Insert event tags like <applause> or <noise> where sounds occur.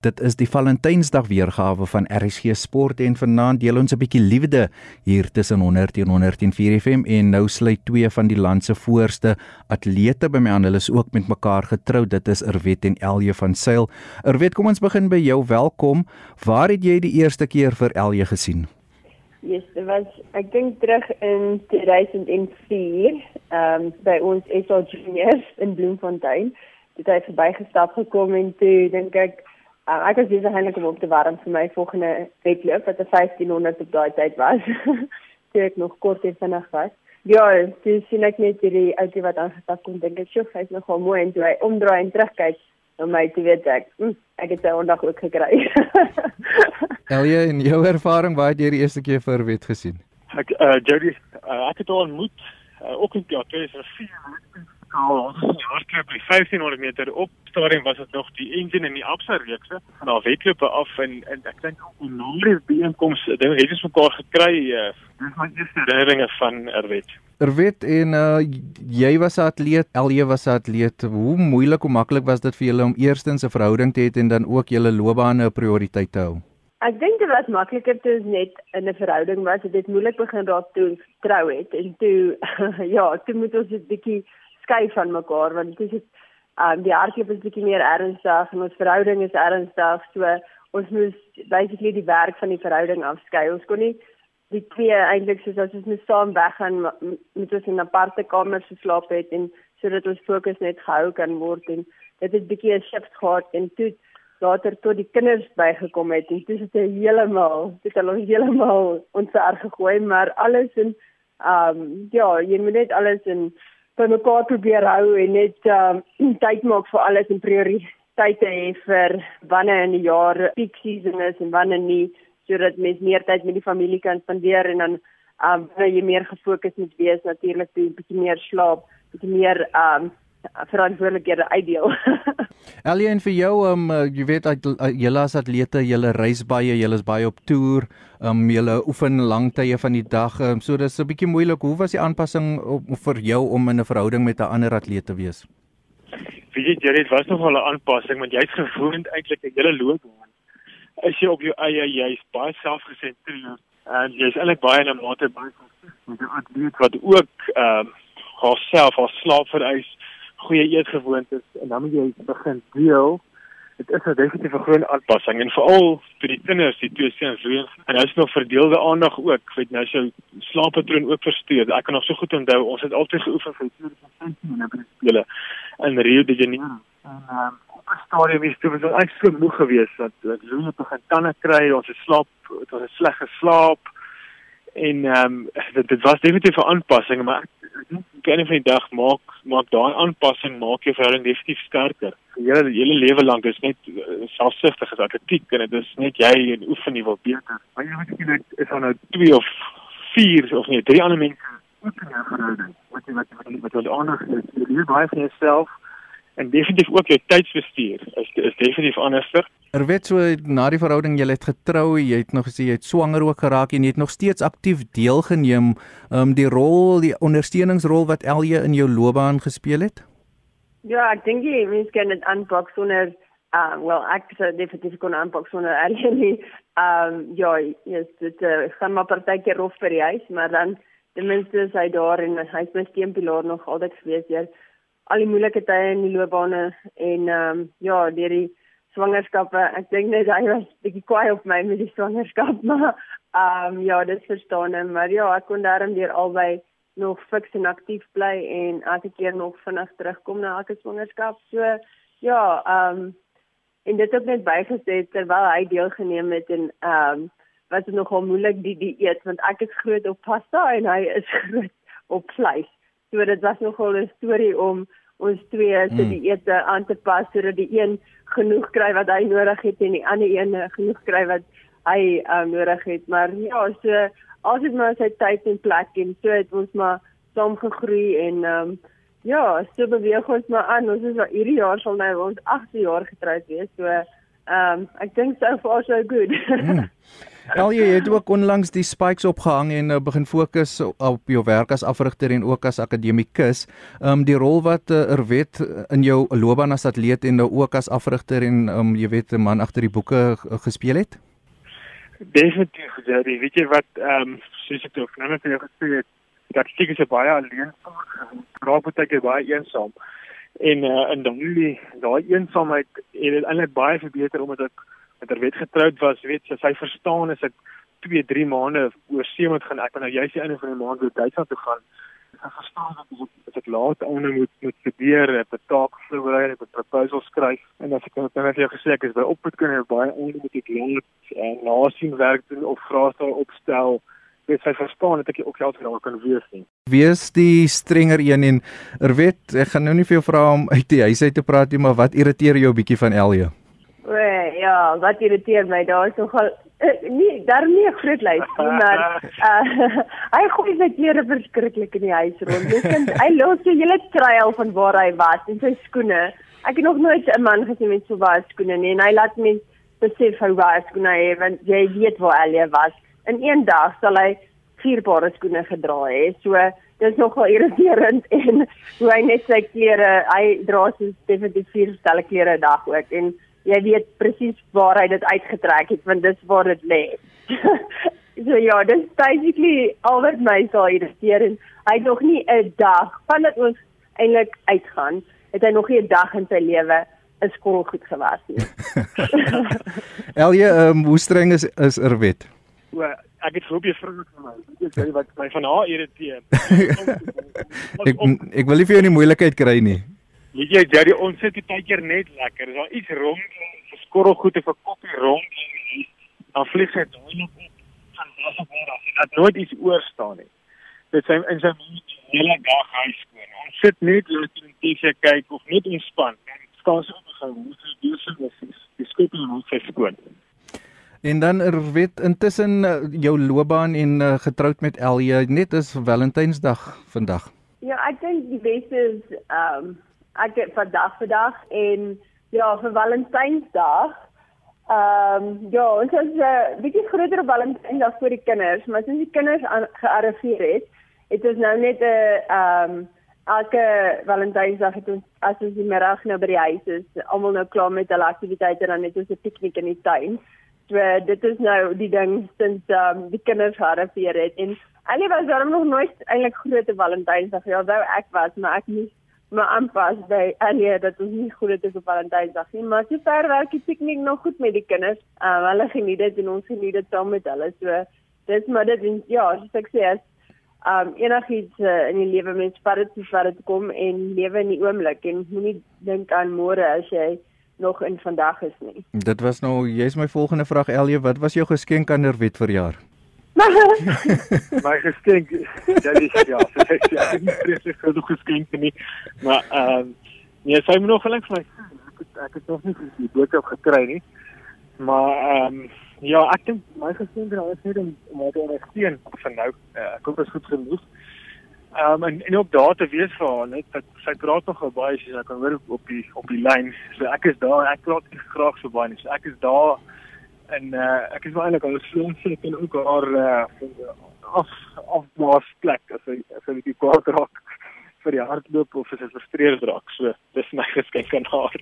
Dit is die Valentynsdag weergawe van RSG Sport en vanaand deel ons 'n bietjie liefde hier tussen 100 en 104 FM en nou sluit twee van die land se voorste atlete by my aan. Hulle is ook met mekaar getrou. Dit is Erwet en Elje van Sail. Erwet, kom ons begin by jou. Welkom. Waar het jy die eerste keer vir Elje gesien? Yes, dit was ek dink terug in 2004, ehm um, by ons SA Juniors in Bloemfontein. Dit het verbygestap gekom en toe dink ek Uh, ek was besig eintlik om op te warm vir my volgende wedloop wat 'n 1500 op daai tyd was. <laughs> Toe ek nog kort en vinnig was. Ja, dis sien ek net hierdie ouetjie wat aangestap kom dink ek, "Sjoe, hy's nogal mooi." En toe hy omdraai en terugkyk, dan my te weet ek, hm, ek het sy ondag ook gekry. <laughs> Elje, in jou ervaring, waar het jy die eerste keer vir wet gesien? Ek uh Jody, uh, ek het haar ontmoet uh, ook in ja, 2004 nou hardloop by 1500 meter. Op stadium was dit nog die engine en die Absa reekse. Van daar wedlope af en, en ek dink ook die nuwe byeenkomste ding het ons mekaar gekry uh, dis my eerste herinneringe van Erwet. Erwet en uh, jy was 'n atleet Elje was 'n atleet. Hoe moeilik of maklik was dit vir julle om eerstens 'n verhouding te hê en dan ook julle loopbane 'n prioriteit te hou? Ek dink dit was makliker toe ons net in 'n verhouding was. Dit het moeilik begin raak toe ons trou het. En toe <laughs> ja, toe moet ons 'n bietjie skei van mekaar want dit is um die hardloop is bietjie meer ernstig en ons verhouding is ernstig so ons moes basically die werk van die verhouding afskei. Ons kon nie die twee eintlik soos as ons moet saam weggaan met ons in 'n aparte kamer geslaap het en sodat ons fokus net gehou kan word en dit het bietjie 'n shift gehad en toe later tot die kinders bygekom het en dit heeltemal dit het ons heeltemal ons erg gegooi maar alles in ehm um, ja jy moet net alles in by mekaar probeer hou en net um, <clears throat> tyd maak vir alles en prioriteite hê vir wanneer in die jaar peak season is en wanneer nie sodat mens meer tyd met die familie kan spandeer en dan um wanneer jy meer gefokus moet wees natuurlik 'n bietjie meer slaap, bietjie meer um verantwoordelikhede uitdeel. <laughs> Alien vir jou, um, jy weet julle as atlete, julle reis baie, julle is baie op toer, um julle oefen lang tye van die dag. Um, so dis 'n bietjie moeilik. Hoe was die aanpassing op, vir jou om in 'n verhouding met 'n ander atleet te wees? Wie jy dit was nog wel 'n aanpassing want jy's gewoond eintlik 'n hele loopbaan. As jy op jou eie jy's baie selfgesentreerd en jy's eintlik baie in 'n mate baie met 'n atleet wat ook ehm um, haarself haar slaap vereis goeie eetgewoontes en dan moet jy begin deel. Dit is 'n definitief 'n groot aanpassing en veral vir die kinders, die twee seuns, en hulle is nog verdeelde aandag ook. Ek weet nou sy slaappatroon ook versteur. Ek kan nog so goed onthou, ons het altyd geoefen vir 2015 en dan spele in Rio de Janeiro. En ehm um, op 'n stadium is dit was ek so moeg geweest dat ek so net begin tande kry, ons het slaap, dit was 'n slegte slaap en ehm um, dit, dit was definitief 'n aanpassing, maar ek kan van die dag maak maak daai aanpassing maak jou verhouding definitief sterker. Julle hele lewe lank is net uh, selfsugtig as atletiek en dit is net jy en oefen jy wil beter. Maar jy weet jy is dan nou twee of vier of nee, drie ander mense ook in jou verhouding. Wat jy wat jy met hulle aandag het. Jy leer baie van jouself en definitief ook jou tydsbestuur is is definitief anderster. Er weet so na die verhouding jy het getrou, jy het nog gesê jy het swanger ook geraak en jy het nog steeds aktief deelgeneem um die rol, die ondersteuningsrol wat Elje in jou loopbaan gespeel het? Ja, ek dink jy mens kan dit aanpak sonder uh wel ek sou definitief kon aanpak sonder Elje nie. Um ja, yes, dit uh, gaan maar partykeer rof vir die huis, maar dan ten minste is hy daar en hy's my steunpilaar nog altyd gewees. Jy al die moeilike tye in die loopbane en ehm um, ja, deur die swangerskappe. Ek dink net hy was bietjie kwaai op my met die swangerskap, <laughs> maar ehm um, ja, dis verstaan en maar ja, ek kon daarom deur albei nog fiks en aktief bly en elke keer nog vinnig terugkom na elke swangerskap. So ja, ehm um, en dit het net bygesit terwyl hy deelgeneem het en ehm um, was dit nogal moeilik die dieet want ek is groot op pasta en hy is <laughs> groot op vleis. So dit was nogal 'n storie om ons twee se mm. die ete aan te pas sodat die een genoeg kry wat hy nodig het en die ander een genoeg kry wat hy um, nodig het. Maar ja, so as dit maar sy tyd en plek en so het ons maar saam gegroei en um, ja, so beweeg ons maar aan. Ons is al hierdie jaar sal nou ons 8de jaar getroud wees. So um, ek dink so far so good. hmm. Elje, jy het ook onlangs die spikes opgehang en uh, begin fokus op jou werk as afrigter en ook as akademikus. Ehm um, die rol wat uh, Erwet in jou loopbaan as atleet en nou ook as afrigter en ehm um, jy weet 'n man agter die boeke gespeel het? Definitief, Jerry. Weet jy wat ehm um, soos ek ook nou net vir jou gesê het, dat ek se baie alleen raak baie keer baie eensaam. En uh, in daai daai eensaamheid het dit eintlik baie verbeter omdat ek met haar wet getroud was, weet sy, sy verstaan as ek 2, 3 maande oor see moet gaan, ek kan nou juist die einde van die maand weer Duitsland toe gaan. Sy verstaan dat ek as ek laat onder moet moet studeer, ek 'n taak voorberei, ek moet proposals skryf. En as ek nou net vir jou gesê ek is by opvoedkunde baie onder moet ek laat en nasien werk doen of vrae opstel weet sy verstaan dat ek ook geld vir haar kan wees nie. Wees die strenger een en er weet ek gaan nou nie vir jou vra om uit die huis uit te praat nie, maar wat irriteer jou 'n bietjie van Elje? Wee, ja, wat irriteer my daar is nogal uh, nie daar nie 'n groot lys nie, maar uh, <laughs> <laughs> hy gooi sy klere verskriklik in die huis rond. Dis kind, hy los sy hele trail van waar hy was en sy skoene. Ek het nog nooit 'n man gesien met so baie skoene nie en hy laat mense besef hoe baie skoene hy het want jy weet waar Elia was. In een dag sal hy vier paar skoene gedra hê. So dis nogal irriterend <laughs> en hoe hy net sy klere, hy dra so definitief vier stelle klere 'n dag ook en jy weet presies waar hy dit uitgetrek het want dis waar dit lê. <laughs> so ja, dis basically al wat my sou irriteer en hy het nog nie 'n dag vandat ons eintlik uitgaan, het hy nog nie 'n dag in sy lewe 'n skool goed gewas nie. <laughs> Elje, ehm um, hoe streng is is Erwet? O, ek het gehoop jy vra vir my. Ek sê wat my van haar irriteer. <laughs> ek ek wil nie vir jou in moeilikheid kry nie. Weet jy, Jerry, ons sit baie keer net lekker. Is daar iets rond, skorrel goed of 'n koppie rond, dan vlieg hy daai nog op van daar af na daar. Dat nooit iets oor staan nie. Dit sê in sy hele dag hy skoon. Ons sit net lekker in TV kyk of net ontspan. Staan so op gaan hoe se doen se is. Die skool moet sy skoon. En dan er weet intussen eh, jou loopbaan en uh, getroud met Elje net is Valentynsdag vandag. Ja, ek dink die beste is ehm um, ek het vandag vandag en ja vir Valentynsdag. Ehm um, ja, ons het 'n uh, bietjie groter Valentynsdag vir die kinders, maar sinds die kinders gearriveer het, het ons nou net 'n ehm um, elke Valentynsdag het ons as ons die middag nou by die huis is, almal nou klaar met hulle aktiwiteite dan net ons 'n piknik in die tuin. So dit is nou die ding sinds ehm um, die kinders gearriveer het en Allie was daarom nog nooit eintlik groot Valentynsdag. Ja, wou ek was, maar ek nie maar aanpas by Alia dat ons nie goed het op Valentynsdag nie, maar sy ver werk die piknik nog goed met die kinders. Uh, hulle geniet dit en ons geniet dit saam met hulle. So dis maar dit en ja, soos ek sê as um enigiets uh, in die lewe mens vat dit so ver dit kom en lewe in die oomblik en moenie dink aan môre as jy nog in vandag is nie. Dit was nou jy's my volgende vraag Elie, wat was jou geskenk aan Nerwet vir jaar? <laughs> my geskenk ja dis ja ja ek het nie presies genoeg geskenk nie maar ehm um, nee sy moet nog gelukkig vir my ek het, ek het nog nie die boodskap gekry nie maar ehm um, ja ek dink my geskenk is net om om te ondersteun vir nou uh, ek hoop dit is goed genoeg ehm um, en, en ook daar te wees vir haar net dat sy praat nog baie as jy kan hoor op die op die lyn. So ek is daar ek praat graag so baie so ek is daar en uh, ek is eintlik al so onseker en ook haar uh, af af maar plek as hy as hy die kwart raak <laughs> vir die hardloop of as hy frustreerd raak. So dis my <laughs> geskenk aan haar